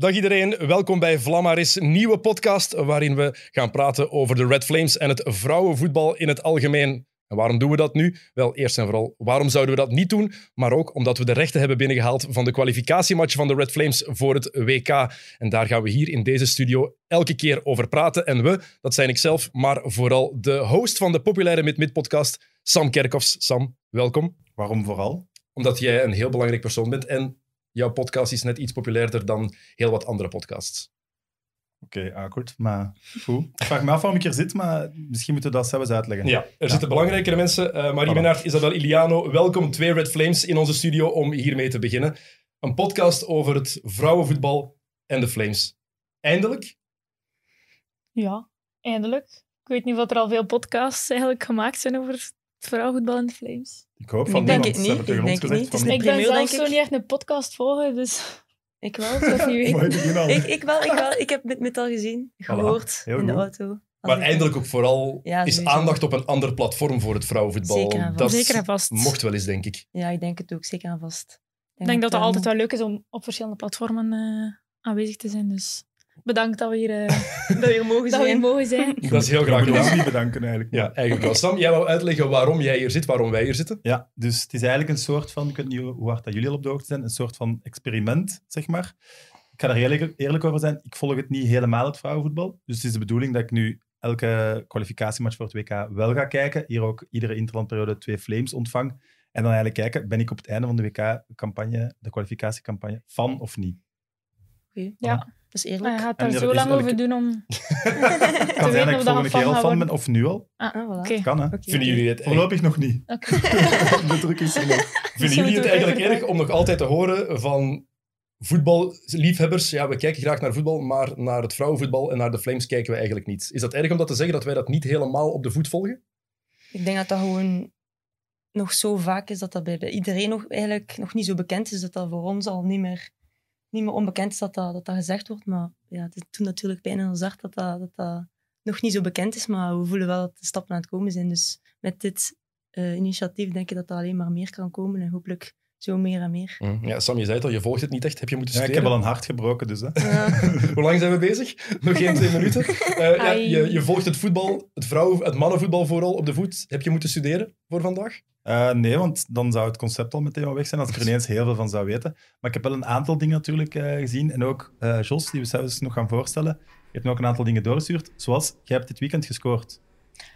Dag iedereen, welkom bij Vlammaris nieuwe podcast waarin we gaan praten over de Red Flames en het vrouwenvoetbal in het algemeen. En waarom doen we dat nu? Wel, eerst en vooral, waarom zouden we dat niet doen? Maar ook omdat we de rechten hebben binnengehaald van de kwalificatiematch van de Red Flames voor het WK. En daar gaan we hier in deze studio elke keer over praten. En we, dat zijn ikzelf, maar vooral de host van de populaire Mid-Mid podcast, Sam Kerkhoffs. Sam, welkom. Waarom vooral? Omdat jij een heel belangrijk persoon bent en jouw podcast is net iets populairder dan heel wat andere podcasts. Oké, okay, akkoord. Maar goed. Ik vraag me af waarom ik hier zit, maar misschien moeten we dat zelfs uitleggen. Ja, er zitten belangrijkere mensen. Uh, Marie Benaert, Isabel Iliano, welkom. Twee Red Flames in onze studio om hiermee te beginnen. Een podcast over het vrouwenvoetbal en de Flames. Eindelijk? Ja, eindelijk. Ik weet niet of er al veel podcasts eigenlijk gemaakt zijn over het vrouwenvoetbal en de Flames. Ik hoop van ik denk het niet. Ik denk het niet. Ik ben zelf zo niet echt een podcast volgen, dus... Ik wel, zoals je weet. ik, ik wel, ik wel. Ik heb het met al gezien, gehoord in de auto. Maar eindelijk ook vooral is aandacht op een ander platform voor het vrouwenvoetbal. Zeker en vast. zeker en vast. mocht wel eens, denk ik. Ja, ik denk het ook, zeker en vast. Ik denk, dat het altijd wel leuk is om op verschillende platformen uh, aanwezig te zijn. Dus bedankt dat we hier, uh, dat we hier mogen zijn. Dat, we mogen zijn. dat is heel graag gedaan. niet bedanken eigenlijk. Ja, eigenlijk wel. Sam, jij wou uitleggen waarom jij hier zit, waarom wij hier zitten? Ja, dus het is eigenlijk een soort van, ik weet niet hoe hard dat jullie al op de hoogte zijn, een soort van experiment, zeg maar. Ik ga er eerlijk, eerlijk over zijn, ik volg het niet helemaal, het vrouwenvoetbal. Dus het is de bedoeling dat ik nu elke kwalificatiematch voor het WK wel ga kijken. Hier ook iedere interlandperiode twee flames ontvang. En dan eigenlijk kijken, ben ik op het einde van de WK-campagne, de kwalificatiecampagne, fan of niet? Oké, ja. Dat is eerlijk. Hij gaat daar zo lang over doen om te kan zijn dat ik volgende keer al fan ben, of nu al. Ah, ah voilà. Kan, hè? Okay. Vinden jullie het Voorlopig nog niet. Okay. de druk is er nog. Vinden jullie het eigenlijk erg om nog altijd te horen van voetballiefhebbers? Ja, we kijken graag naar voetbal, maar naar het vrouwenvoetbal en naar de Flames kijken we eigenlijk niet. Is dat erg om dat te zeggen, dat wij dat niet helemaal op de voet volgen? Ik denk dat dat gewoon nog zo vaak is dat dat bij iedereen nog, eigenlijk nog niet zo bekend is, dat dat voor ons al niet meer niet meer onbekend is dat dat, gezegd wordt. Maar ja, het doet natuurlijk pijn in ons hart dat dat, dat nog niet zo bekend is. Maar we voelen wel dat de stappen aan het komen zijn. Dus met dit uh, initiatief denk ik dat er alleen maar meer kan komen. En hopelijk zo meer en meer. Mm. Ja, Sam, je zei het al, je volgt het niet echt. Heb je moeten studeren? Ja, ik heb al een hart gebroken, dus. Hè. Hoe lang zijn we bezig? Nog geen twee minuten. Uh, ja, je, je, volgt het voetbal, het, vrouwen, het mannenvoetbal vooral op de voet. Heb je moeten studeren voor vandaag? Uh, nee, want dan zou het concept al meteen wel weg zijn als ik er ineens heel veel van zou weten. Maar ik heb wel een aantal dingen natuurlijk uh, gezien. En ook uh, Jos, die we zelfs nog gaan voorstellen, heeft me ook een aantal dingen doorgestuurd. Zoals, jij hebt dit weekend gescoord,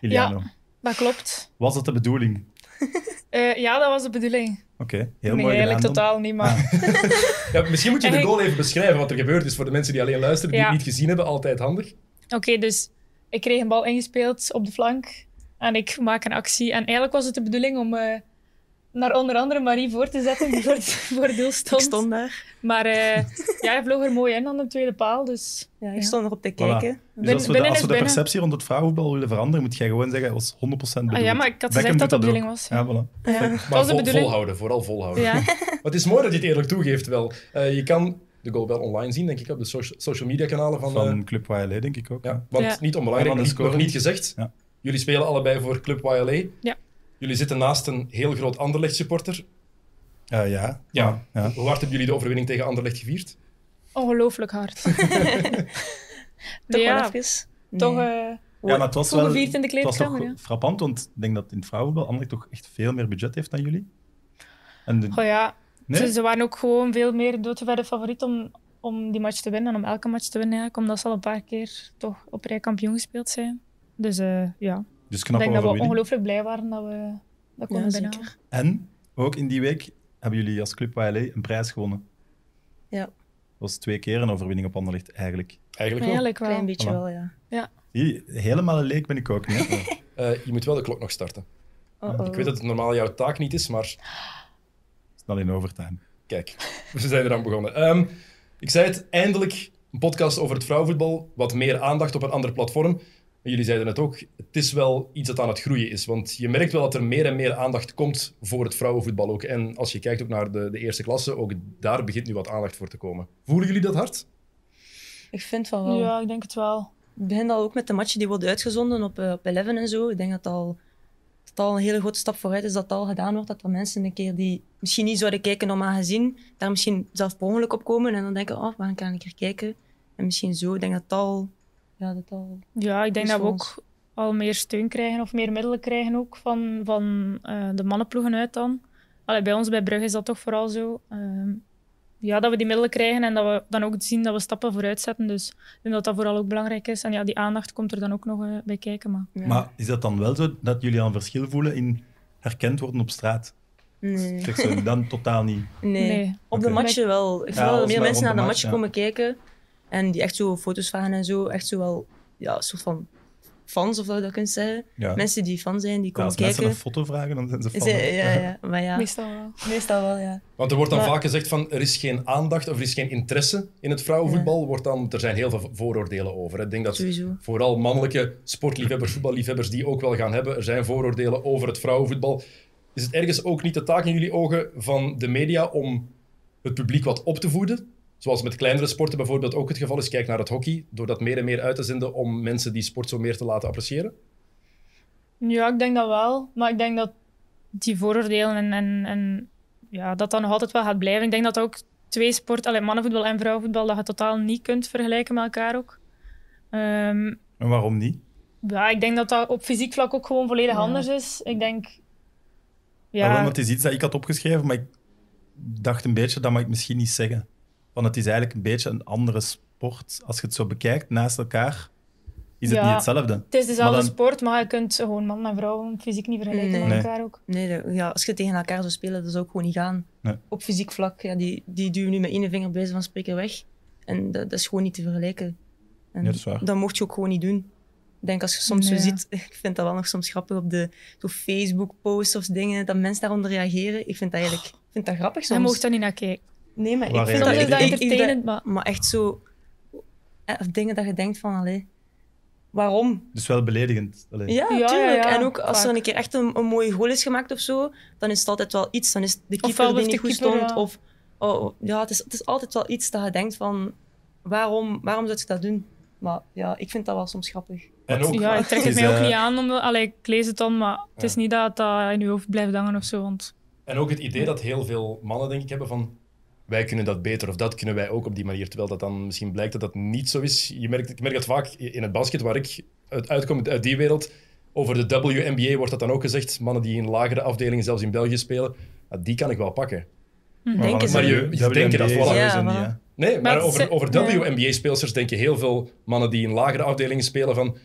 Iliano. Ja, dat klopt. Was dat de bedoeling? ja, dat was de bedoeling. Oké, okay, heel nee, mooi eigenlijk totaal niet, maar... Ah. ja, misschien moet je de goal even beschrijven, wat er gebeurd is voor de mensen die alleen luisteren, die het niet gezien hebben. Altijd handig. Oké, dus ik kreeg een bal ingespeeld op de flank. En ik maak een actie. En eigenlijk was het de bedoeling om uh, naar onder andere Marie voor te zetten, die voor het, voor het doel stond. Ik stond daar. Maar uh, ja, hij vloog er mooi in aan de tweede paal. Dus, ja, ik stond erop te kijken. Voilà. Dus als we, de, als we de perceptie rond het vrouwenvoetbal willen veranderen, moet jij gewoon zeggen, het was 100% bedoeld. Ah, ja, maar ik had gezegd dat dat de bedoeling was. Ja, voilà. Ja. Maar was vol, volhouden, vooral volhouden. Ja. maar het is mooi dat je het eerlijk toegeeft wel. Uh, je kan de goal wel online zien, denk ik, op de social, social media kanalen van... Van uh, Club YLA, denk ik ook. Ja, want niet onbelangrijk, nog, nog niet gezegd. Jullie spelen allebei voor Club YLA. Ja. Jullie zitten naast een heel groot Anderlecht supporter. Uh, ja. Ja. ja. Hoe hard hebben jullie de overwinning tegen Anderlecht gevierd? Ongelooflijk hard. toch ja, wel Toch, uh, ja, maar het was wel in de kleedkamer. Ja. frappant, want ik denk dat in het vrouwenvoetbal Anderlecht toch echt veel meer budget heeft dan jullie. En de... Oh ja, nee? ze, ze, waren ook gewoon veel meer doodgeverre favoriet om, om die match te winnen, om elke match te winnen eigenlijk, omdat ze al een paar keer toch op rij kampioen gespeeld zijn. Dus uh, ja, dus knap ik denk dat we ongelooflijk blij waren dat we dat konden ja, binnenhalen. En ook in die week hebben jullie als Club YLA een prijs gewonnen. Ja. Dat was twee keer een overwinning op Anderlecht, eigenlijk. Eigenlijk wel. Eigenlijk wel. Klein beetje wel, ja. ja. Helemaal een leek ben ik ook niet. uh, je moet wel de klok nog starten. -oh. Ik weet dat het normaal jouw taak niet is, maar... Snel in overtime. Kijk, we zijn eraan begonnen. Um, ik zei het, eindelijk een podcast over het vrouwenvoetbal. Wat meer aandacht op een ander platform. En jullie zeiden het ook, het is wel iets dat aan het groeien is. Want je merkt wel dat er meer en meer aandacht komt voor het vrouwenvoetbal ook. En als je kijkt ook naar de, de eerste klasse, ook daar begint nu wat aandacht voor te komen. Voelen jullie dat hard? Ik vind van wel. Ja, ik denk het wel. Het begint al ook met de matchen die worden uitgezonden op, uh, op Eleven en zo. Ik denk dat al het al een hele grote stap vooruit is dat het al gedaan wordt. Dat er mensen een keer die misschien niet zouden kijken normaal gezien, daar misschien zelf per ongeluk op komen en dan denken, oh, waar kan ik keer kijken? En misschien zo, ik denk dat het al... Al ja ik denk dat we ook al meer steun krijgen of meer middelen krijgen ook van, van uh, de mannenploegen uit dan. Allee, bij ons bij Brugge is dat toch vooral zo. Uh, ja, dat we die middelen krijgen en dat we dan ook zien dat we stappen vooruit zetten. Dus ik denk dat dat vooral ook belangrijk is. En ja, die aandacht komt er dan ook nog uh, bij kijken. Maar, maar is dat dan wel zo dat jullie al een verschil voelen in herkend worden op straat? Nee. Zeg zo, dan totaal niet? Nee. nee. Op de matchen wel. Ik ja, meer mensen naar de, match, komen kijken en die echt zo foto's vragen en zo. Echt zo wel ja, een soort van fans, of dat je dat kunt zeggen. Mensen die fan zijn, die komen ja, als kijken. Als mensen een foto vragen, dan zijn ze fan. ja, ja, maar ja. Meestal wel. Meestal wel, ja. Want er wordt dan vaak gezegd van, er is geen aandacht of er is geen interesse in het vrouwenvoetbal. Wordt dan, er zijn heel veel vooroordelen over. Ik denk dat Sowieso. vooral mannelijke sportliefhebbers, voetballiefhebbers, die ook wel gaan hebben. Er zijn vooroordelen over het vrouwenvoetbal. Is het ergens ook niet de taak in jullie ogen van de media om het publiek wat op te voeden? Zoals met kleinere sporten bijvoorbeeld ook het geval is. Kijk naar het hockey, door dat meer en meer uit te zenden om mensen die sport zo meer te laten appreciëren? Ja, ik denk dat wel. Maar ik denk dat die vooroordelen en, en, en ja, dat dan nog altijd wel gaat blijven. Ik denk dat ook twee sporten, alleen mannenvoetbal en vrouwenvoetbal, dat je totaal niet kunt vergelijken met elkaar ook. Um, en waarom niet? Ja, ik denk dat dat op fysiek vlak ook gewoon volledig anders is. Ik denk... Ja, ja want het is iets dat ik had opgeschreven, maar ik dacht een beetje, dat mag ik misschien niet zeggen. Want het is eigenlijk een beetje een andere sport. Als je het zo bekijkt, naast elkaar, is het niet hetzelfde. Het is dezelfde sport, maar je kunt gewoon man en vrouw fysiek niet vergelijken met elkaar ook. Nee, ja, als je tegen elkaar zou spelen, dat zou ook gewoon niet gaan. Op fysiek vlak, ja, die, die duwen nu met één vinger bij van spreken weg. En dat, dat, is gewoon niet te vergelijken. En ja, dat, is waar. dat mocht je ook gewoon niet doen. Ik denk als je soms zo ziet, ik vind dat wel nog soms grappig op de Facebook-posts of dingen, dat mensen daaronder reageren. Ik vind dat eigenlijk ik vind dat grappig soms. Je mocht daar niet naar kijken. Nee, maar ik vind dat, ik, entertainend. maar... maar echt zo... Eh, of dingen dat je denkt van, allee, waarom? Dus wel beledigend. Ja, ja, tuurlijk. en ook als er een keer echt een, een, mooie goal is gemaakt of zo, dan is het altijd wel iets. Dan is de keeper die niet goed stond. Of, oh, ja, het is, het is altijd wel iets dat je denkt van, waarom, waarom zou je dat doen? Maar ja, ik vind dat wel soms grappig. En ook, ja, ik trek het mij ook niet aan. Om, allee, ik lees het dan, maar het is niet dat dat in je hoofd blijft hangen of zo. Want... En ook het idee dat heel veel mannen, denk ik, hebben van wij kunnen dat beter of dat kunnen wij ook op die manier. Terwijl dat dan misschien blijkt dat dat niet zo is. Je merkt, ik merk dat vaak in het basket, waar ik uitkom uit die wereld, over de WNBA wordt dat dan ook gezegd. Mannen die in lagere afdelingen, zelfs in België spelen, die kan ik wel pakken. Hm. Denken maar, je, je denken dat voilà. Ja, Nee, maar, over, over WNBA-speelsters denken heel veel mannen die in lagere afdelingen spelen van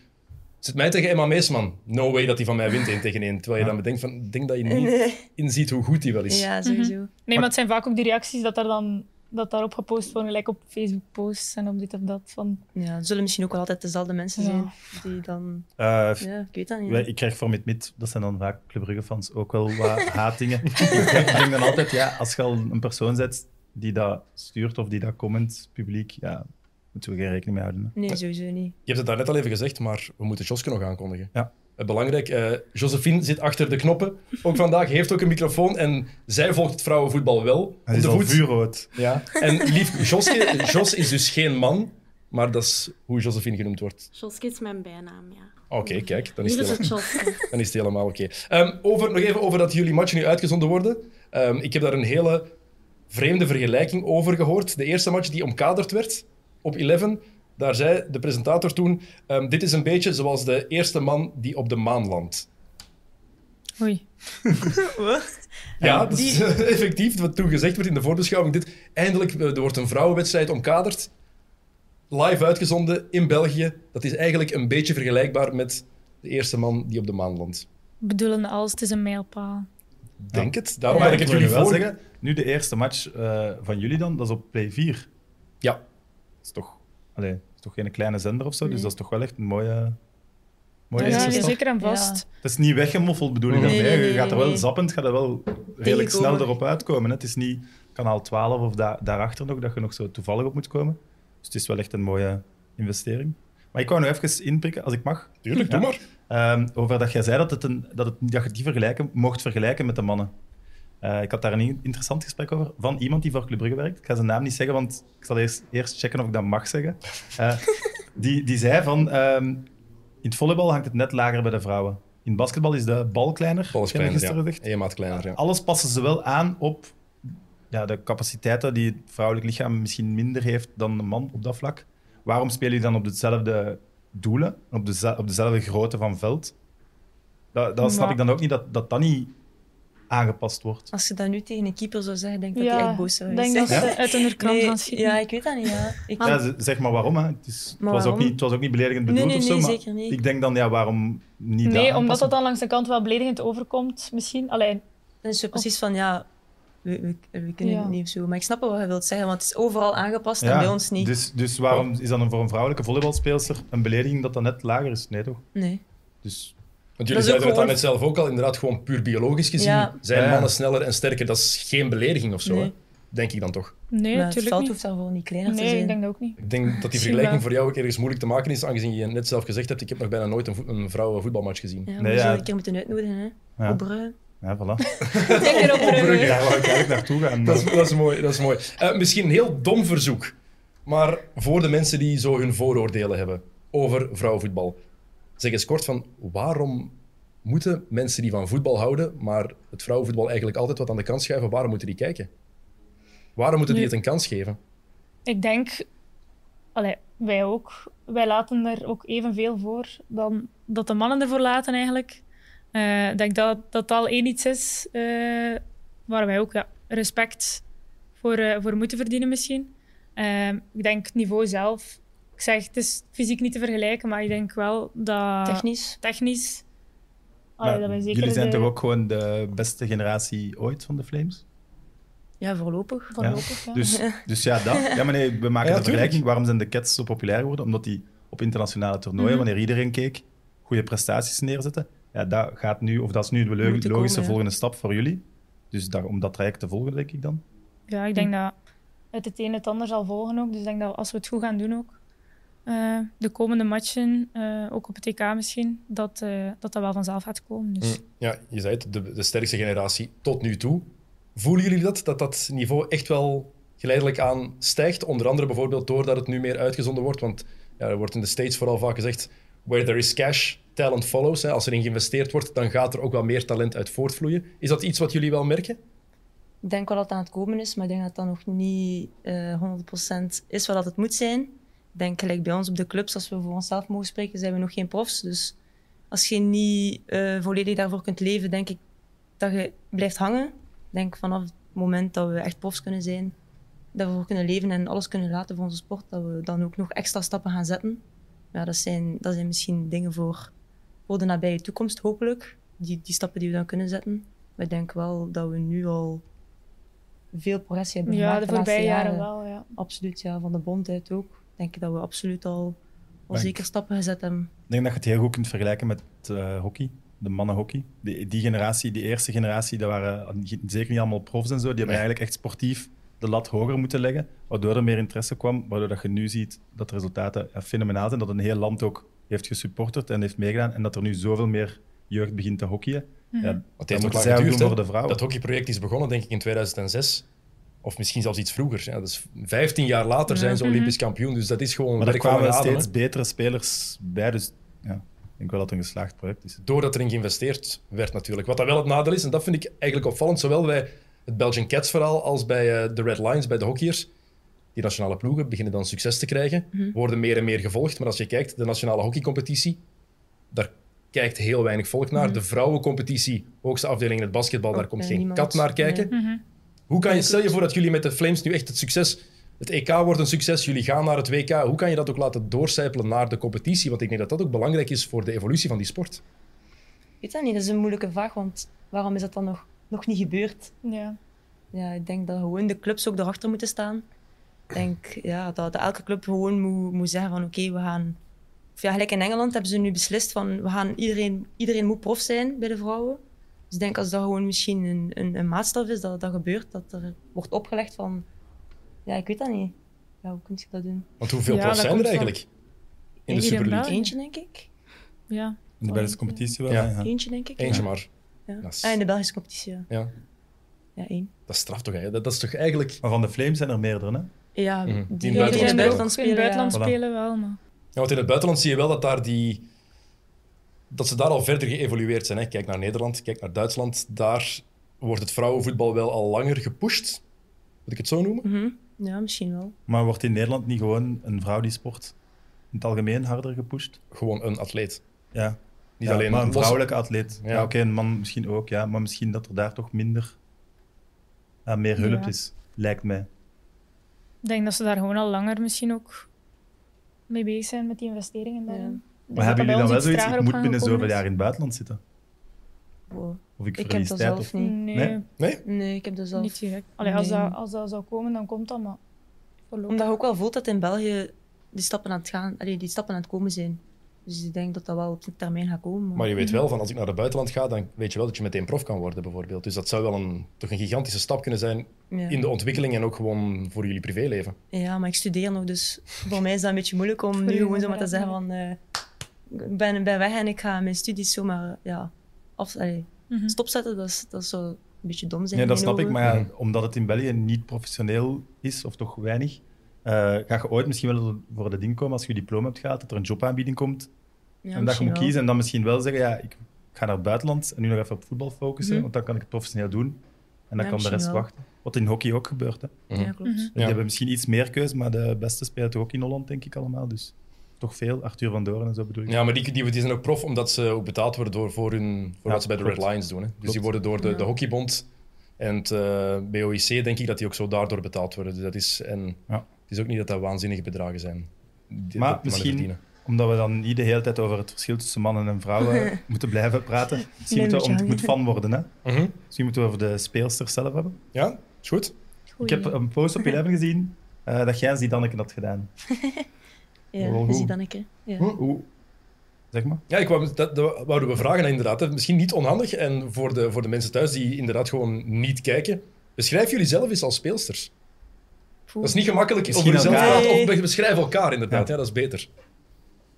Zit mij tegen Emma Meesman. No way dat hij van mij wint één tegen één. Terwijl je dan bedenkt van, denk dat je niet inziet hoe goed hij wel is. Ja, sowieso. Mhm. Nee, maar het zijn vaak ook die reacties dat, er dan, dat daarop gepost worden, gelijk op Facebook-posts en op dit of dat. Van... Ja, het zullen misschien ook wel altijd dezelfde mensen zijn die dan... Uh, ja, ik weet dat niet. ik krijg voor Mid, dat zijn dan vaak Club Brugge-fans, ook wel wat haatingen. ik denk dan altijd, ja, als je al een persoon zet die dat stuurt of die dat comment publiek, ja, moeten we geen rekening mee houden. Nee, sowieso niet. Je hebt het daar net al even gezegd, maar we moeten Joske nog aankondigen. Ja. Belangrijk, uh, Josephine zit achter de knoppen. Ook vandaag heeft ook een microfoon en zij volgt het vrouwenvoetbal wel. Hij is de voet. vuurrood. Ja. En lief, Joske, Jos is dus geen man, maar dat is hoe Josephine genoemd wordt. Joske is mijn bijnaam, ja. Oké, kijk, dan is, het, helemaal, dan is het helemaal oké. Ehm, over, nog even over dat jullie matchen nu uitgezonden worden. Um, ik heb daar een hele vreemde vergelijking over gehoord. De eerste match die omkaderd werd, op 11, daar zei de presentator toen: um, Dit is een beetje zoals de eerste man die op de maan landt. Oei. Wat? Ja, dat is effectief wat toen gezegd werd in de voorbeschouwing. Dit, eindelijk, eh, er wordt een vrouwenwedstrijd omkaderd. Live uitgezonden in België. Dat is eigenlijk een beetje vergelijkbaar met de eerste man die op de maan landt. Bedoelende als het is een mijlpaal. Denk het. Daarom ja, ik het jullie voor. Zeggen, nu de eerste match uh, van jullie dan, dat is op Play 4. Ja is toch, allez, is toch geen kleine zender of zo, dus dat is toch wel echt een mooie. mooie ja, zeker en vast. Het is niet weggemoffeld, bedoel ik nee, nee, Je gaat er wel zappend, gaat er wel redelijk snel erop uitkomen. Hè? Het is niet kanaal 12 of da daarachter nog, dat je nog zo toevallig op moet komen. Dus het is wel echt een mooie investering. Maar ik wou nog even inprikken, als ik mag. Tuurlijk, doe maar. Um, over dat jij zei dat, het een, dat, het, dat je die vergelijken, mocht vergelijken met de mannen. Uh, ik had daar een interessant gesprek over van iemand die voor Club Brugge werkt. Ik ga zijn naam niet zeggen, want ik zal eerst, eerst checken of ik dat mag zeggen. Uh, die, die zei van, um, in het volleybal hangt het net lager bij de vrouwen. In basketbal is de bal kleiner. Is kleiner, ja. maat kleiner, ja. Alles passen ze wel aan op ja, de capaciteiten die het vrouwelijk lichaam misschien minder heeft dan een man op dat vlak. Waarom spelen jullie dan op dezelfde doelen, op, de, op dezelfde grootte van veld? Dat, dat snap ik dan ook niet, dat dat, dat niet aangepast wordt. Als je dat nu tegen een keeper zou zeggen, denk ik dat hij echt boos zou zijn. denk dat ze uit een krant gaan schieten. Ja, ik weet dat niet. Ja. Ik... ja zeg maar waarom. Hè. Het, is, het, was ook niet, het was ook niet beledigend bedoeld nee, nee, of zo, zeker niet. ik denk dan, ja, waarom niet Nee, omdat dat dan langs de kant wel beledigend overkomt, misschien. Alleen. Dan is het precies van, ja, we, we, kunnen het niet zo. Maar ik snap wat je wilt zeggen, want het is overal aangepast en bij ons niet. Dus, dus waarom is dan voor een vrouwelijke volleybalspeelster een belediging dat dan net lager is? Nee, toch? Nee. Dus want jullie zeiden het dan net zelf ook al, inderdaad, gewoon puur biologisch gezien. Zijn mannen sneller en sterker? Dat is geen belediging of zo, denk ik dan toch? Nee, natuurlijk Het veld hoeft daarvoor niet kleiner nee, te zijn. ik denk dat ook niet. Ik denk dat die vergelijking voor jou ook ergens moeilijk te maken is, aangezien je net zelf gezegd hebt, ik heb nog bijna nooit een, een vrouwenvoetbalmatch gezien. Ja, nee, ja. een keer moeten uitnodigen, hè. Ja. Op Ja, voilà. Zeker op Brugge. Daar wou ik eigenlijk naartoe gaan. Dat is, dat is mooi, dat is mooi. Uh, misschien een heel dom verzoek, maar voor de mensen die zo hun vooroordelen hebben over vrouwenvoetbal, zeg eens kort van waarom moeten mensen die van voetbal houden, maar het vrouwenvoetbal eigenlijk altijd wat aan de kant schuiven, waarom moeten die kijken? Waarom moeten die het een kans geven? Ik denk, allee, wij ook, wij laten er ook evenveel voor dan dat de mannen ervoor laten eigenlijk. Uh, ik denk dat dat al één iets is uh, waar wij ook ja, respect voor, uh, voor moeten verdienen misschien. ik denk het niveau zelf, ik zeg het is fysiek niet te vergelijken, maar ik denk wel dat... Technisch? Technisch jullie zijn toch ook gewoon de beste generatie ooit van de Flames? Ja, voorlopig. voorlopig ja. Dus, dus ja, dat. Ja, maar nee, we maken de vergelijking. Waarom zijn de Cats zo populair geworden? Omdat die op internationale toernooien, mhm. wanneer iedereen keek, goede prestaties neerzetten. Ja, dat gaat nu, of dat is nu de logische volgende stap voor jullie. Dus daar, om dat traject te volgen, denk ik dan. Ja, ik denk dat het het een het ander zal volgen ook. Dus ik denk dat als we het goed gaan doen ook, uh, de komende matchen, uh, ook op het EK misschien, dat, uh, dat dat wel vanzelf gaat komen. Dus. Mm, ja, je zei het, de, de sterkste generatie tot nu toe. Voelen jullie dat, dat dat niveau echt wel geleidelijk aan stijgt? Onder andere bijvoorbeeld doordat het nu meer uitgezonden wordt. Want ja, er wordt in de States vooral vaak gezegd, where there is cash, talent follows. Hè. Als er in geïnvesteerd wordt, dan gaat er ook wel meer talent uit voortvloeien. Is dat iets wat jullie wel merken? Ik denk wel dat het aan het komen is, maar ik denk dat dat nog niet uh, 100% is wat het moet zijn denk gelijk bij ons op de clubs, als we voor onszelf mogen spreken, zijn we nog geen profs. Dus als je niet uh, volledig daarvoor kunt leven, denk ik dat je blijft hangen. Ik denk vanaf het moment dat we echt profs kunnen zijn, dat we voor kunnen leven en alles kunnen laten voor onze sport, dat we dan ook nog extra stappen gaan zetten. Ja, dat zijn, dat zijn misschien dingen voor, voor de nabije toekomst, hopelijk. Die, die stappen die we dan kunnen zetten. Maar ik denk wel dat we nu al veel progressie hebben gemaakt. Ja, de voorbije jaren, jaren wel, ja. Absoluut, ja. Van de bond uit ook denk ik dat we absoluut al, al zeker stappen gezet hebben. Ik denk dat je het heel goed kunt vergelijken met uh, hockey, de mannenhockey. Die, die generatie, die eerste generatie, dat waren zeker niet allemaal profs en zo. Die hebben eigenlijk echt sportief de lat hoger moeten leggen, waardoor er meer interesse kwam, waardoor dat je nu ziet dat de resultaten fenomenaal zijn, dat een heel land ook heeft gesupporterd en heeft meegedaan en dat er nu zoveel meer jeugd begint te hockeyen. Mm -hmm. ja, het heeft ook lang geduurd, voor de vrouwen. Dat hockeyproject is begonnen, denk ik, in 2006. Of misschien zelfs iets vroeger. Ja, dus 15 jaar later zijn ze Olympisch kampioen. Dus dat is gewoon. Maar er kwamen steeds betere spelers bij. Dus ja, ik denk wel dat het een geslaagd project is. Doordat erin geïnvesteerd werd, natuurlijk. Wat dat wel het nadeel is, en dat vind ik eigenlijk opvallend, zowel bij het Belgian Cats verhaal als bij uh, de Red Lions, bij de hockeyers. Die nationale ploegen beginnen dan succes te krijgen, mhm. worden meer en meer gevolgd. Maar als je kijkt, de nationale hockeycompetitie, daar kijkt heel weinig volk naar. Mhm. De vrouwencompetitie, hoogste afdeling in het basketbal, daar komt geen kat naar kijken. Mhm. Hoe kan je, stel je voor dat jullie met de Flames nu echt het succes... Het EK wordt een succes, jullie gaan naar het WK. Hoe kan je dat ook laten doorcijpelen naar de competitie? Want ik denk dat dat ook belangrijk is voor de evolutie van die sport. Ik weet dat niet, dat is een moeilijke vraag, want waarom is dat dan nog, nog niet gebeurd? Ja. Ja, ik denk dat gewoon de clubs ook erachter moeten staan. Ik denk ja, dat, elke club gewoon moet, moet zeggen van oké, we gaan... Of ja, gelijk in Engeland hebben ze nu beslist van we gaan iedereen, iedereen moet prof zijn bij de vrouwen. Dus ik denk als dat gewoon misschien een, een, een maatstaf is, dat dat gebeurt, dat er wordt opgelegd van... Ja, ik weet dat niet. Ja, hoe kun je dat doen? Want hoeveel ja, zijn er eigenlijk in de Super League? Eentje, denk ik. Ja. In de Belgische competitie wel? Ja. Eentje, denk ik. Eentje maar. Ja. Ah, in de Belgische competitie, ja. Ja, ja één. Dat is straf toch, hè? Dat, dat is toch eigenlijk... Maar van de Flames zijn er meerdere, hè? Ja, mm -hmm. die, die, in het buitenland spelen, in het buitenland spelen wel, maar... Ja, want in het buitenland zie je wel dat daar die dat ze daar al verder geëvolueerd zijn. Hè. Kijk naar Nederland, kijk naar Duitsland. Daar wordt het vrouwenvoetbal wel al langer gepusht. Moet ik het zo noemen? Mhm. Ja, misschien wel. Maar wordt in Nederland niet gewoon een vrouw die sport in het algemeen harder gepusht? Gewoon een atleet. Ja. Niet alleen maar een vrouwelijke atleet. Ja, oké, een man misschien ook, ja. Maar misschien dat er daar toch minder, uh, meer hulp is, lijkt mij. Ik denk dat ze daar gewoon al langer misschien ook mee bezig zijn met die investeringen daarin. Maar hebben jullie dan wel zoiets, ik moet binnen zoveel jaar in het buitenland zitten? Of ik, ik heb dat zelf of... niet. Nee. nee. Nee? ik heb dat zelf niet direct. Allee, als, dat, als dat zou komen, dan komt dat, maar Omdat je ook wel voelt dat in België die stappen aan het gaan, allee, die stappen aan het komen zijn. Dus ik denk dat dat wel op de termijn gaat komen. Maar, je weet wel, van als ik naar het buitenland ga, dan weet je wel dat je meteen prof kan worden, bijvoorbeeld. Dus dat zou wel een, toch een gigantische stap kunnen zijn in de ontwikkeling en ook gewoon voor jullie privéleven. Ja, maar ik studeer nog, dus voor mij is dat een beetje moeilijk om nu gewoon zomaar te zeggen van... Uh, ik ben, ben weg en ik ga mijn studies zomaar ja, af, allee, mhm. stopzetten. Dat is, dat is zo een beetje dom zijn. Nee, dat snap ik. Maar ja, omdat het in België niet professioneel is, of toch weinig, uh, ga je ooit misschien wel voor de ding komen als je je diploma hebt gehaald, dat er een jobaanbieding komt ja, en dat je moet kiezen en dan misschien wel zeggen, ja, ik ga naar het buitenland en nu nog even op voetbal focussen, mhm. want dan kan ik het professioneel doen. En dan kan de rest wachten. Wat in hockey ook gebeurt. Hè. Ja, mhm. klopt. Die hebben misschien iets meer keuze, maar de beste spelen toch ook in Holland, denk ik allemaal. Dus toch veel. Arthur van Doorn en zo bedoel ik. Ja, maar die, die, die zijn ook prof omdat ze ook betaald worden door, voor, hun, voor wat ze bij de Red Lions doen. Hè. Dus die worden door de, de hockeybond en het uh, eh, BOIC, denk ik, dat die ook zo daardoor betaald worden. Dus dat is, en ja. het is ook niet dat dat waanzinnige bedragen zijn. Die, maar misschien omdat we dan niet de hele tijd over het verschil tussen mannen en vrouwen moeten blijven praten. Misschien moeten we, om, het moet van worden. Hè? Mhm. Misschien moeten we over de speelsters zelf hebben. Ja, is goed. Ik heb een post op Eleven gezien uh, dat jij Zidanneke had gedaan. ja, Zidanneke. Ja. Hoe, Zeg maar. Ja, ik wou, dat, dat wouden we vragen inderdaad. Misschien niet onhandig en voor de, voor de mensen thuis die inderdaad gewoon niet kijken. Beschrijf jullie zelf eens als speelsters. Dat is niet gemakkelijk praten, of beschrijf elkaar inderdaad. Ja. ja. dat is beter.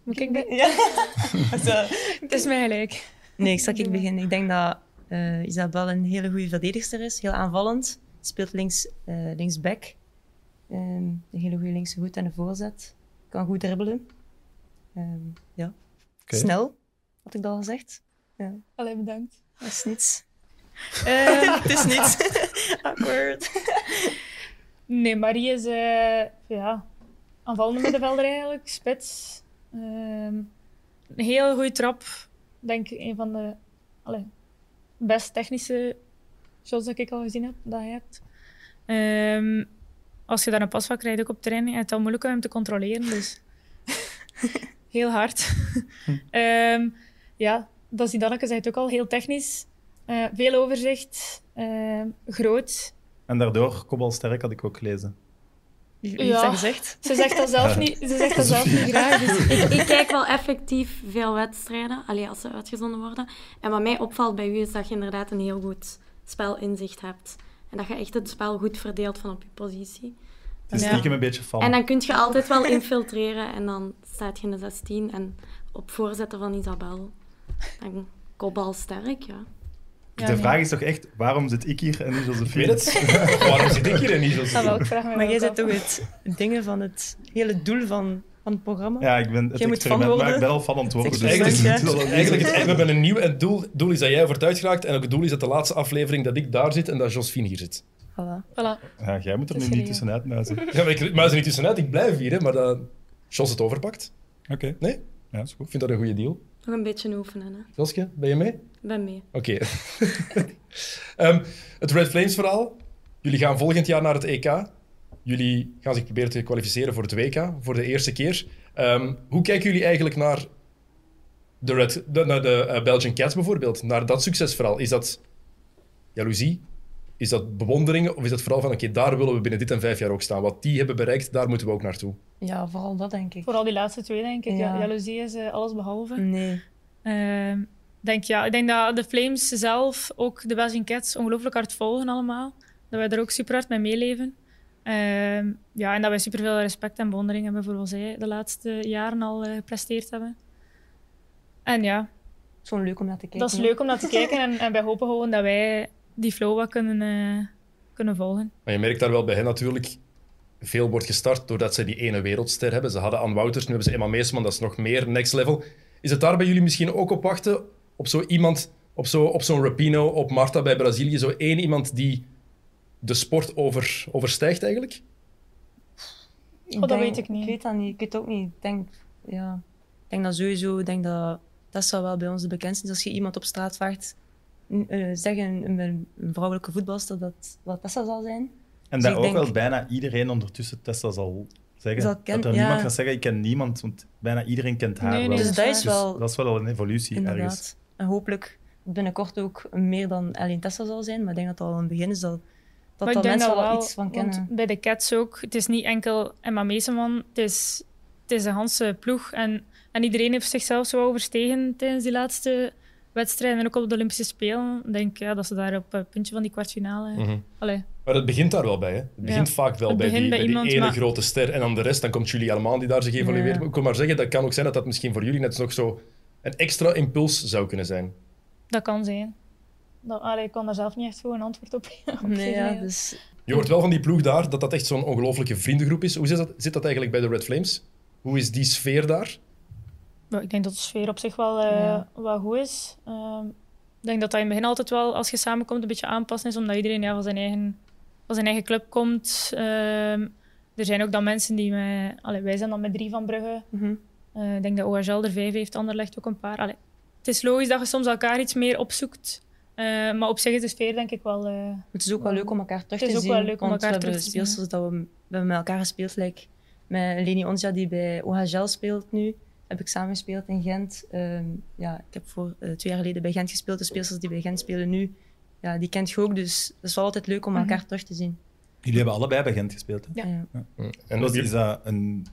Moet ik beginnen? Ja. het is mij gelijk. Nee, ik zal ik beginnen. Ik denk dat uh, Isabel een hele goede verdedigster is. Heel aanvallend. Speelt links, uh, linksback. Um, een hele goede linkse voet en een voorzet. Kan goed dribbelen. Um, ja. Okay. Snel, had ik dat al gezegd. Ja. Alleen bedankt. Dat is niets. Uh, het is niets. Awkward. Nee, Marie is uh, ja, aanvallende middenvelder eigenlijk. Spits. Um, een heel goede trap. Denk een van de allez, best technische shots dat ik al gezien heb, dat je hebt. Um, als je daar een pas van krijgt, ook op training, is het al moeilijk om hem te controleren. Dus heel hard. um, ja, dat is die Danneke zegt ook al, heel technisch. Uh, veel overzicht, uh, groot. En daardoor kopbalsterk had ik ook gelezen. Ja, gezegd? Ze zegt dat zelf niet, ze zegt dat zelf niet graag. Dus. Ik, ik, kijk wel effectief veel wedstrijden, alleen als ze uitgezonden worden. En wat mij opvalt bij u is dat je inderdaad een heel goed spelinzicht hebt. En dat je echt het spel goed verdeelt van op je positie. Het is stiekem een beetje van. En dan kun je altijd wel infiltreren en dan staat je in de 16 en op voorzetten van Isabel. Dan kopbal sterk, ja de vraag is toch echt, waarom zit ik hier en niet Josephine? Weet het. waarom zit ik hier en niet Josephine? Maar jij zit toch het dingen van het hele doel van, van het programma? Ja, ik ben het experiment, maar ik ben al van antwoorden. Dus eigenlijk, eigenlijk het, we hebben een nieuw het doel, doel is dat jij het uitgeraakt en ook het doel is dat de laatste aflevering dat ik daar zit en dat Josephine hier zit. Voilà. voilà. Ja, jij moet er nu niet tussenuit muizen. Ja, maar ik muis er niet tussenuit, ik blijf hier, hè, maar dat Jos het overpakt. Oké. Nee? Ja, is goed. Ik vind dat een goede deal. Nog een beetje oefenen. Hè. Joske, ben je mee? ben mee. Oké. Ehm, het Red Flames verhaal. Jullie gaan volgend jaar naar het EK. Jullie gaan zich proberen te kwalificeren voor het WK voor de eerste keer. Ehm, hoe kijken jullie eigenlijk naar de, Red, de, naar de uh, Belgian Cats bijvoorbeeld? Naar dat succesverhaal? Is dat jaloezie? Is dat bewondering? Of is dat vooral van, oké, daar willen we binnen dit en vijf jaar ook staan. Wat die hebben bereikt, daar moeten we ook naartoe. Ja, vooral dat denk ik. Vooral die laatste twee, denk ik. Ja. Jaloezie is uh, alles behalve. Nee. Uh, denk, ja, ik denk dat de Flames zelf, ook de Belgian Cats, ongelooflijk hard volgen allemaal. Dat wij er ook super hard mee meeleven. Uh, ja, en dat wij super veel respect en bewondering hebben voor wat zij de laatste jaren al uh, gepresteerd hebben. En ja. Het is gewoon leuk om naar te kijken. Dat is leuk om naar te kijken en, en wij hopen gewoon dat wij die flow wat kunnen, uh, kunnen volgen. Maar je merkt daar wel bij hen natuurlijk, veel wordt gestart doordat ze die ene wereldster hebben. Ze hadden Anne Wouters, nu hebben ze Emma Meesman, dat is nog meer next level. Is het daar bij jullie misschien ook op wachten? Op zo iemand, op zo'n op zo'n Rapino, op Marta bij Brazilië, zo één iemand die de sport over, overstijgt eigenlijk? Oh, dat weet ik niet. Ik weet dat niet. Ik weet het ook niet. Ik denk, ja, ik denk dat sowieso, ik denk dat dat zou wel bij ons de bekendste is. Als je iemand op straat vraagt, uh, zeg een, een, vrouwelijke voetbalster dat wat Tessa zal zijn. En dus dat ook wel bijna iedereen ondertussen Tessa zal zeggen. dat er niemand gaat zeggen, ik ken niemand, want bijna iedereen kent haar nee, wel. Dus dat is wel... dat is wel een evolutie inderdaad. ergens. En hopelijk binnenkort ook meer dan alleen Tessa zal zijn, maar ik denk dat het al een begin is dat dat, dat mensen wel iets van kennen. Bij de Cats ook. Het is niet enkel Emma Meeseman, het is, het is een hele ploeg. En, en iedereen heeft zichzelf zo overstegen tijdens die laatste wedstrijden en ook op de Olympische Spelen. Ik denk ja, dat ze daar op het puntje van die kwartfinale... Mm Maar het begint daar wel bij. Hè? Het begint vaak wel bij, die, bij, die ene grote ster. En dan de rest, dan komt Julie Allemand die daar zich evolueert. Ja. Ik wil maar zeggen, dat kan ook zijn dat dat misschien voor jullie net nog zo een extra impuls zou kunnen zijn. Dat kan zijn. Dat, allee, ik kan daar zelf niet echt gewoon een antwoord op, op nee, ja, dus... Je hoort wel van die ploeg daar dat dat echt zo'n ongelooflijke vriendengroep is. Hoe zit dat, zit dat eigenlijk bij de Red Flames? Hoe is die sfeer daar? ik denk dat de sfeer op zich wel, uh, wel goed is. Uh, ik denk dat dat in het begin altijd wel, als je samenkomt, een beetje aanpassen is, omdat iedereen ja, van, zijn eigen, van zijn eigen club komt. Uh, er zijn ook dan mensen die met... Allee, wij zijn dan met drie van Brugge. Mm -hmm. ik denk dat OHL er vijf heeft, Anderlecht ook een paar. Allee, het is logisch dat je soms elkaar iets meer opzoekt. Uh, maar op zich is de sfeer denk ik wel... Uh, het is ook wel leuk om elkaar terug te zien. Het is ook wel leuk om elkaar terug te zien. speelsters dat we, we hebben met elkaar gespeeld. Like, met Leni Onja die bij OHL speelt nu. Heb ik samen gespeeld in Gent. Uh, ja, ik heb voor uh, twee jaar geleden bij Gent gespeeld. De speelsters die bij Gent spelen nu, ja, die kent je ook. Dus het is wel altijd leuk om elkaar mm -hmm. terug te zien. Jullie hebben allebei bij Gent gespeeld, hè? Ja. ja. ja. En dus is dat een...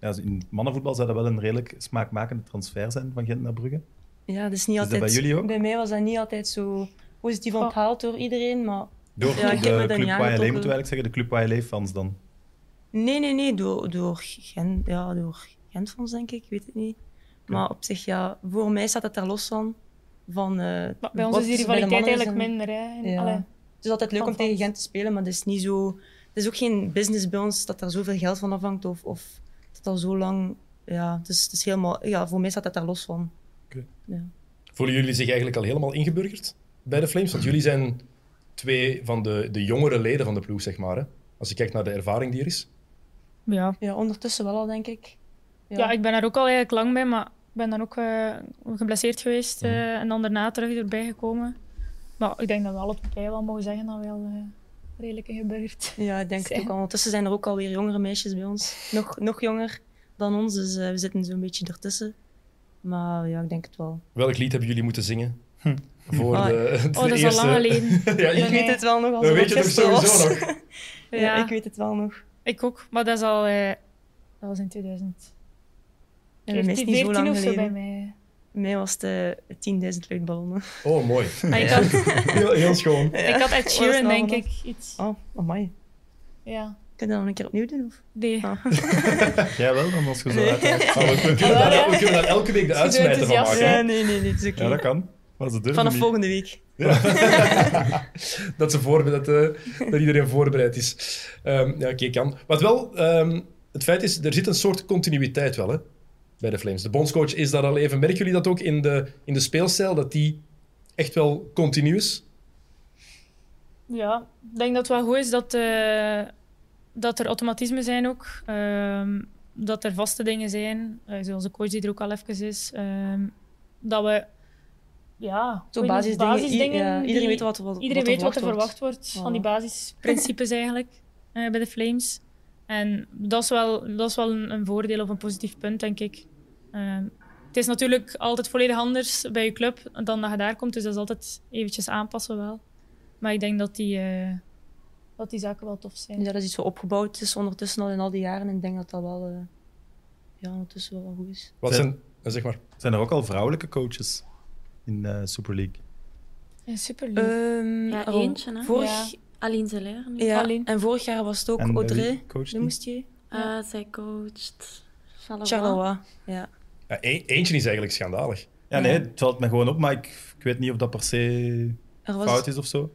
Ja, in mannenvoetbal zou dat wel een redelijk smaakmakende transfer zijn van Gent naar Brugge? Ja, dat is niet altijd... bij jullie ook? Bij mij was dat niet altijd zo positief oh. onthaald door iedereen, maar... Door ja, de club YLA, moet eigenlijk zeggen, de club YLA-fans dan? Nee, nee, nee, door, door, Gent, ja, door Gentfans, denk ik, ik weet het niet. Maar op zich, ja, voor mij staat het er los van. van uh, bij ons is die rivaliteit eigenlijk minder. Hè. Ja. Het is altijd leuk om tegen Gent te spelen, maar het is niet zo... Het is ook geen business bij ons dat er zoveel geld van afhangt of, of dat al zo lang... Ja, dus het is helemaal... Ja, voor mij staat het daar los van. Okay. Ja. Voelen jullie zich eigenlijk al helemaal ingeburgerd bij de Flames? Want jullie zijn twee van de, de jongere leden van de ploeg, zeg maar. Hè? Als je kijkt naar de ervaring die er is. Ja. ja, ondertussen wel al, denk ik. Ja. ja ik ben daar ook al eigenlijk lang bij, maar ik ben dan ook uh, geblesseerd geweest uh, en dan daarna terug erbij gekomen. Maar ik denk dat we allebei wel mogen zeggen dat we al uh, redelijk ingeburgerd Ja, ik denk zijn. het ook al. Ondertussen zijn er ook alweer jongere meisjes bij ons. Nog, nog jonger dan ons, dus we zitten zo'n beetje ertussen. Maar ja, ik denk het wel. Welk lied hebben jullie moeten zingen? Hm. Voor oh, de, de oh, dat is al lang geleden. ja, ik weet het wel nog. Als dat weet je toch sowieso nog? ja, ja, ik weet het wel nog. Ik ook, maar dat is al... Uh, dat was in 2000. Ja, niet zo lang geleden. bij mij. Bij mij was het 10.000 luchtballonnen. Oh, mooi. Ah, ik had, heel, heel schoon. Ja. Ik had Ed Sheeran, denk ik, iets. Oh, amai. Ja. Kun je dat nog een keer opnieuw doen? Of? Nee. Ah. Jij wel, dan als je zo uit we, kunnen daar, we kunnen daar elke week de uitsmijter van maken. Ja, nee, nee, nee, is oké. Okay. Ja, dat kan. Maar ze Vanaf niet. volgende week. Ja. dat, ze voor, dat, uh, dat iedereen voorbereid is. Um, ja, oké, okay, kan. Wat wel, um, het feit is, er zit een soort continuïteit wel, hè, bij de Flames. De bondscoach is daar al even. Merken jullie dat ook in de, in de speelstijl, dat die echt wel continu is? Ja, ik denk dat het wel goed is dat, uh, dat er automatismen zijn ook. Um, dat er vaste dingen zijn, uh, zoals de coach die er ook al even is. Um, dat we ja, Zo basisdingen. basisdingen ja, iedereen weet wat, wat, iedereen wat weet wat er verwacht wordt, van die basisprincipes eigenlijk uh, bij de Flames. En dat is wel, dat is wel een, een voordeel of een positief punt, denk ik. Uh, het is natuurlijk altijd volledig anders bij je club dan dat je daar komt, dus dat is altijd eventjes aanpassen wel. Maar ik denk dat die, uh, dat die zaken wel tof zijn. Ja, dat is iets wat opgebouwd is ondertussen al in al die jaren en ik denk dat dat wel, uh, ja, ondertussen wel goed is. Wat zijn, zeg maar. Zijn er ook al vrouwelijke coaches in de Super League? Ja, Super League. Um, ja, eentje, hè? Vorig, ja. Aline Zeller. Ja, Aline. en vorig jaar was het ook en Audrey. De moest je? Uh, zij coacht Charleroi. Charleroi, ja. ja e eentje is eigenlijk schandalig. Ja, nee, het valt me gewoon op, maar ik, ik weet niet of dat per se was, fout is of zo.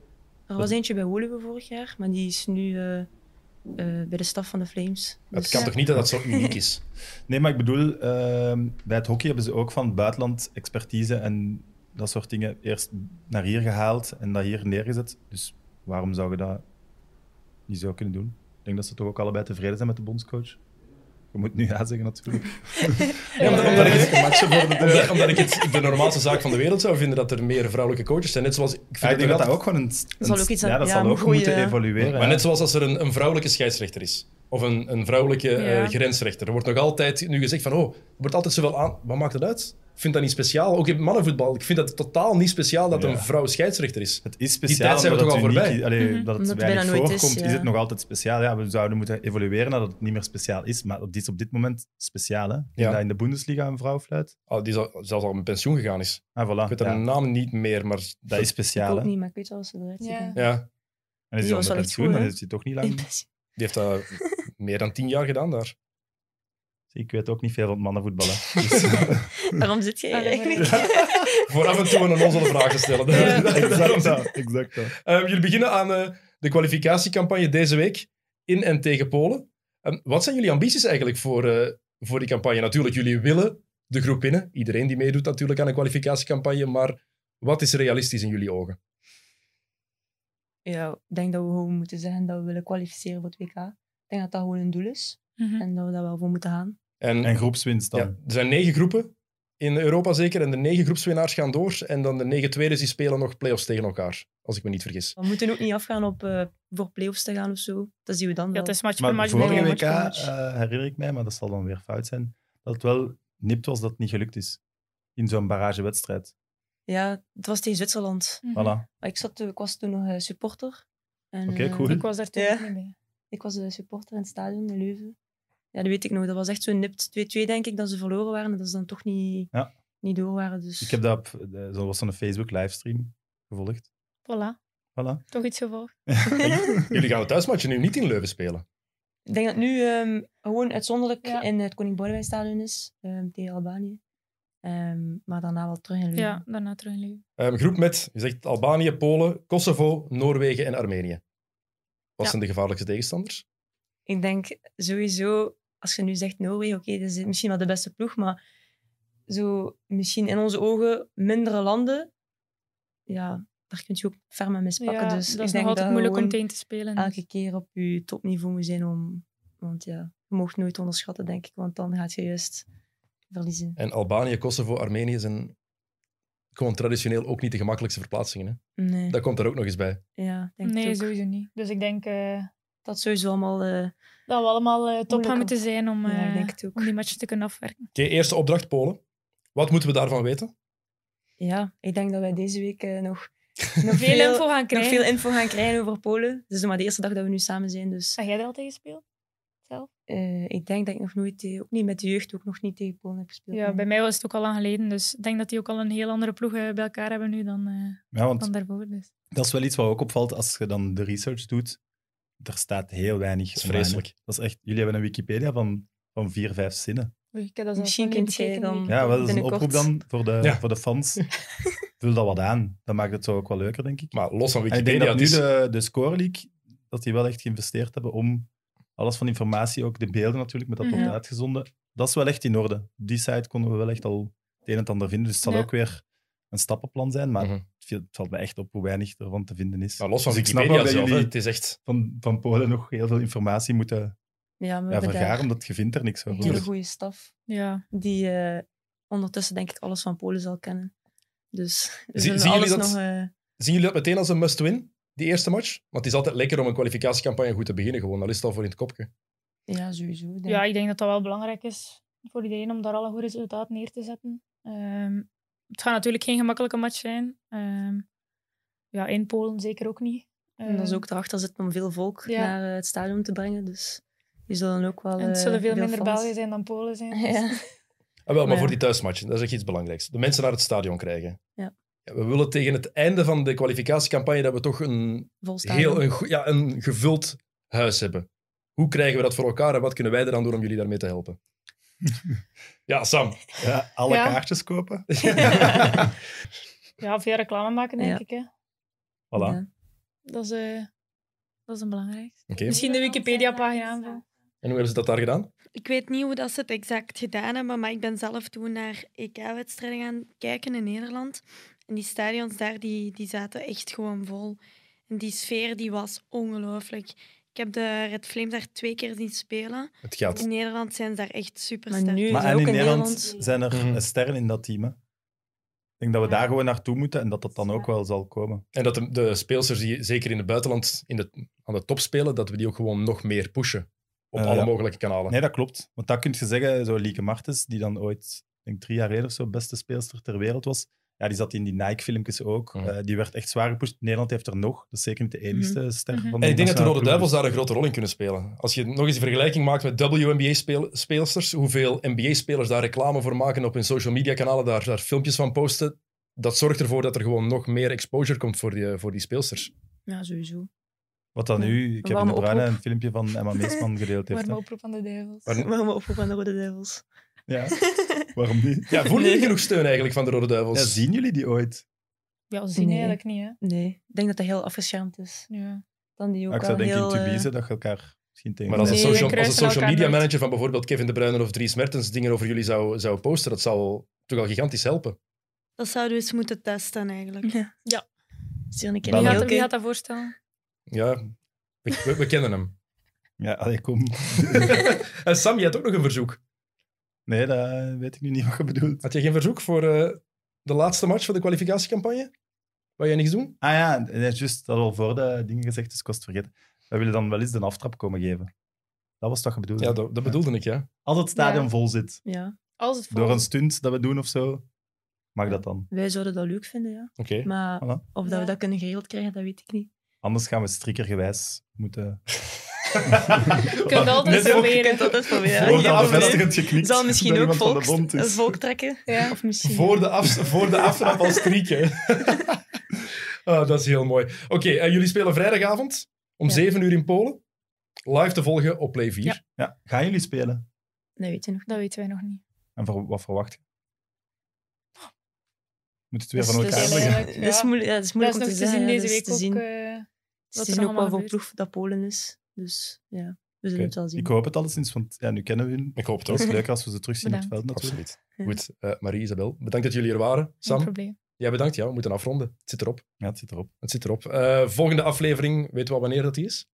Er was eentje bij Woluwe vorig jaar, maar die is nu uh, bij de staf van de Flames. Het dus, kan toch niet dat dat zo uniek is? nee, maar ik bedoel, ehm, bij het hockey hebben ze ook van buitenland expertise en dat soort dingen eerst naar hier gehaald en dat hier neergezet. Dus waarom zou je dat niet zo kunnen doen? Ik denk dat ze toch ook allebei tevreden zijn met de bondscoach. Je moet nu ja zeggen, natuurlijk. ja, omdat, omdat, ik het, omdat, ik het de normaalste zaak van de wereld zou vinden dat er meer vrouwelijke coaches zijn. Net zoals, ik, vind ik denk dat dat ook gewoon een... een zal ook iets ja, dat zal ook moeten evolueren. Maar net zoals als er een, een vrouwelijke scheidsrechter is. Of een, een vrouwelijke ja. uh, grensrechter. Er wordt nog altijd nu gezegd van, oh, er wordt altijd zoveel aan... Wat maakt het uit? Ik vind dat niet speciaal. Ook in mannenvoetbal. Ik vind dat totaal niet speciaal dat een vrouw scheidsrechter is. Het is speciaal. Die tijd zijn we toch al voorbij. Allee, mm -hmm. Dat het weinig voorkomt, is, ja. is, het nog altijd speciaal. Ja, we zouden moeten evolueren nadat het niet meer speciaal is. Maar het is op dit moment speciaal. Hè? Ja. Dat in de Bundesliga een vrouw fluit. Oh, die zelfs al met pensioen gegaan is. Ah, voilà. Ik weet haar naam niet meer, maar... Dat is speciaal. Ik ook niet, maar ik weet wel als ze eruit ziet. Ja. En is hij al met pensioen, dan is hij toch niet lang... Die heeft dat meer dan tien jaar gedaan daar. Ik weet ook niet veel van mannenvoetballen. Dus, Waarom zit je hier eigenlijk? Voor af en toe een onnozele vragen stellen. exact dat. Exact Um, jullie beginnen aan uh, de kwalificatiecampagne deze week in en tegen Polen. Um, wat zijn jullie ambities eigenlijk voor, uh, voor die campagne? Natuurlijk, jullie willen de groep winnen. Iedereen die meedoet natuurlijk aan een kwalificatiecampagne. Maar wat is realistisch in jullie ogen? Ja, ik denk dat we gewoon moeten zeggen dat we willen kwalificeren voor het WK. Ik denk dat dat gewoon een doel is. Mm -hmm. En dat we daar wel voor moeten gaan. En, en groepswinst dan? Ja, er zijn negen groepen in Europa zeker. En de negen groepswinnaars gaan door. En dan de negen tweede die spelen nog play-offs tegen elkaar. Als ik me niet vergis. We moeten ook niet afgaan op uh, voor play-offs te gaan of zo. Dat zien we dan ja. Het is match maar match. Vorige WK uh, herinner ik mij, maar dat zal dan weer fout zijn, dat het wel nipt was dat het niet gelukt is. In zo'n barragewedstrijd. Ja, het was tegen Zwitserland. Mm -hmm. voilà. ik, zat, ik was toen nog supporter. Oké, okay, cool. Ik was daar toen ja. niet mee. Ik was de supporter in het stadion in Leuven. Ja, dat weet ik nog. Dat was echt zo'n nipt 2-2, denk ik, dat ze verloren waren. En dat ze dan toch niet, ja. niet door waren. Dus. Ik heb dat op, zo was een Facebook-livestream gevolgd. Voilà. voilà. Toch iets gevolgd. Jullie gaan het thuismatje nu niet in Leuven spelen. Ik denk dat het nu um, gewoon uitzonderlijk ja. in het Koning Boudewijn Stadion is, um, tegen Albanië. Um, maar daarna wel terug in Leuven. Ja, daarna terug in Leuven. Um, groep met, je zegt Albanië, Polen, Kosovo, Noorwegen en Armenië. Wat ja. zijn de gevaarlijkste tegenstanders? Ik denk sowieso als je nu zegt Noorwegen, oké, okay, dat is misschien wel de beste ploeg, maar zo misschien in onze ogen mindere landen, ja, daar kun je ook ferme mispakken. Ja, dus dat ik is denk nog altijd moeilijk om tegen te spelen. Elke dus. keer op je topniveau moet zijn om, want ja, je mag nooit onderschatten, denk ik, want dan gaat je juist verliezen. En Albanië, Kosovo, Armenië zijn gewoon traditioneel ook niet de gemakkelijkste verplaatsingen. Hè? Nee. Dat komt er ook nog eens bij. Ja, denk nee, ook. sowieso niet. Dus ik denk uh, dat sowieso allemaal. Uh, dat we allemaal uh, top gaan moeten zijn om, ja, uh, om die match te kunnen afwerken. Oké, okay, eerste opdracht Polen. Wat moeten we daarvan weten? Ja, ik denk dat wij deze week nog, nog, veel, veel, info gaan krijgen. nog veel info gaan krijgen over Polen. Het is nog maar de eerste dag dat we nu samen zijn. Dus. Heb jij er al tegen gespeeld? Zelf? ik denk dat ik nog nooit, ook niet met de jeugd, ook nog niet tegen Polen heb gespeeld. Ja, bij mij was het ook al lang geleden. Dus ik denk dat die ook al een heel andere ploeg bij elkaar hebben nu dan, ja, want dan daarvoor. Dus. Dat is wel iets wat ook opvalt als je dan de research doet er staat heel weinig. Dat is vreselijk. Dat is echt, jullie hebben een Wikipedia van, van vier, vijf zinnen. Oei, ik heb dat Misschien kunt jij dan. Ja, wel, dat is een oproep dan voor de, ja. voor de fans. Vul dat wat aan. Dat maakt het zo ook wel leuker, denk ik. Maar los van Wikipedia. En ik denk dat nu de, de Score League, dat die wel echt geïnvesteerd hebben om alles van informatie, ook de beelden natuurlijk, met dat wordt ja. uitgezonden. Dat is wel echt in orde. Op die site konden we wel echt al het een en ander vinden. Dus het zal ja. ook weer een stappenplan zijn, maar mm -hmm. het valt me echt op hoe weinig ervan te vinden is. Maar los van dus Wikipedia ik snap zelf, jullie het is echt... van, van Polen nog heel veel informatie moeten ja, ja, vergaren, omdat je vindt er niks over. Een hele goede staf, ja. die uh, ondertussen denk ik alles van Polen zal kennen. Dus Zie, zien, jullie dat, nog, uh... zien jullie dat meteen als een must-win, die eerste match? Want het is altijd lekker om een kwalificatiecampagne goed te beginnen, gewoon. Dan is het al voor in het kopje. Ja, sowieso. Denk. Ja, ik denk dat dat wel belangrijk is voor iedereen om daar al een goed resultaat neer te zetten. Um, het gaat natuurlijk geen gemakkelijke match zijn. Uh, ja, in Polen zeker ook niet. En dat is ook erachter zitten om veel volk ja. naar uh, het stadion te brengen. Dus die zullen ook wel. En het zullen veel, veel minder Belgen zijn dan Polen zijn. Dus. Ja. Ah, wel, maar, maar voor die thuismatchen, dat is echt iets belangrijks. De mensen naar het stadion krijgen. Ja. Ja, we willen tegen het einde van de kwalificatiecampagne dat we toch een, heel, een, ja, een gevuld huis hebben. Hoe krijgen we dat voor elkaar en wat kunnen wij er dan doen om jullie daarmee te helpen? Ja, Sam. Ja, alle ja. kaartjes kopen. ja, via reclame maken, denk ja. ik. Hè. Voilà. Ja. Dat is uh, Dat is een belangrijkste. Okay. Misschien de Wikipedia-pagina aanvullen. En hoe hebben ze dat daar gedaan? Ik weet niet hoe dat ze het exact gedaan hebben, maar ik ben zelf toen naar EK-wedstrijden gaan kijken in Nederland. En die stadions daar, die, die zaten echt gewoon vol. En die sfeer die was ongelooflijk. Ik heb de Red Flames daar twee keer zien spelen. Het gaat. In Nederland zijn ze daar echt super sterk. Maar, nu maar en in, Nederland, zijn er mm. sterren in dat team. Hè? Ik denk dat we daar gewoon naartoe moeten en dat dat dan ook wel zal komen. En dat de, de speelsters die zeker in het buitenland in de, aan de top spelen, dat we die ook gewoon nog meer pushen. Op uh, alle mogelijke kanalen. Nee, dat klopt. Want dat kun je zeggen, zo Lieke Martens, die dan ooit, denk drie jaar eerder of zo, beste speelster ter wereld was, ja, die zat in die Nike-filmpjes ook. Uh, die werd echt zwaar gepusht. Nederland heeft er nog. Dat is zeker niet de enige mm ster van En ik denk dat de Rode Duivels daar een grote rol in kunnen spelen. Als je nog eens een vergelijking maakt met WNBA-speelsters, hoeveel NBA-spelers daar reclame voor maken op hun social media-kanalen, daar, daar filmpjes van posten, dat zorgt ervoor dat er gewoon nog meer exposure komt voor die, voor die speelsters. Ja, sowieso. Wat dan nu? Ik heb in de Bruine een filmpje van Emma Meesman gedeeld. Warme oproep van de Duivels. Warme oproep van de Rode Duivels. Ja, waarom niet? Ja, voelen jullie genoeg steun eigenlijk van de Rode Duivels? Ja, zien jullie die ooit? Ja, zien eigenlijk niet, hè? Nee, ik denk dat dat heel afgeschermd is. Ja. Dan die ook ik zou denken in Tubize dat je elkaar misschien tegen... Maar als een social, als een social media manager van bijvoorbeeld Kevin De Bruyne of Dries Mertens dingen over jullie zou, zou posten, dat zou toch al gigantisch helpen. Dat zouden we eens moeten testen, eigenlijk. Ja. ja. Wie, gaat, wie gaat dat voorstellen? Ja, we, we, kennen hem. Ja, allee, kom. en Sam, je had ook nog een verzoek. Nee, dat weet ik nu niet wat je bedoelt. Had je geen verzoek voor uh, de laatste match van de kwalificatiecampagne? Wou jij niks doen? Ah ja, nee, juist. Dat al voor de dingen gezegd, dus ik was het vergeten. We willen dan wel eens de aftrap komen geven. Dat was toch je bedoelde? Ja, dat, dat bedoelde ik, ja. Als het stadion vol zit. Ja. Als het vol Door een stunt dat we doen of zo. Mag dat dan? Wij zouden dat leuk vinden, ja. Oké. Maar of dat we dat kunnen geregeld krijgen, dat weet ik niet. Anders gaan we strikkergewijs moeten... je kunt altijd proberen. Je kunt altijd proberen. Voor de bevestigend geknikt. Zal misschien ook volk, volk trekken. Ja. Of misschien... Voor de, af, voor de aftrap als strieken. oh, dat is heel mooi. Oké, okay, uh, jullie spelen vrijdagavond om ja. 7 uur in Polen. Live te volgen op Play 4. Ja. ja. Gaan jullie spelen? Dat nog. Dat weten wij nog niet. En voor, wat verwacht je? Moet het weer van elkaar leggen? Dat is moeilijk, ja, dat is moeilijk dat om te zien deze week ook... Zien. Uh, wat is ook wel voor ploeg dat Polen is. Dus ja, we zullen het wel zien. Ik hoop het alleszins, want ja, nu kennen we hun. Ik hoop het ook. Het is leuk als we ze terugzien op het veld natuurlijk. Absoluut. Goed, uh, Marie-Isabel, bedankt dat jullie er waren. Sam, Geen probleem. Jij bedankt, ja, we moeten afronden. Het zit erop. Ja, het zit erop. Het zit erop. Uh, volgende aflevering, weet je wel wanneer dat die is?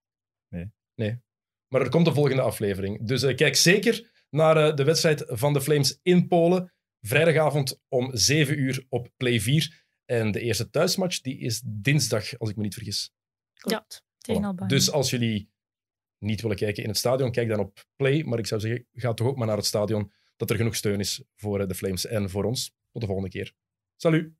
Nee. Nee. Maar er komt een volgende aflevering. Dus uh, kijk zeker naar de wedstrijd van de Flames in Polen. Vrijdagavond om 7 uur op Play 4. En de eerste thuismatch die is dinsdag, als ik me niet vergis. Klopt, tegen Albanië. Dus als jullie niet willen kijken in het stadion, kijk dan op Play. Maar ik zou zeggen, ga toch ook maar naar het stadion, dat er genoeg steun is voor de Flames en voor ons. Tot de volgende keer. Salut!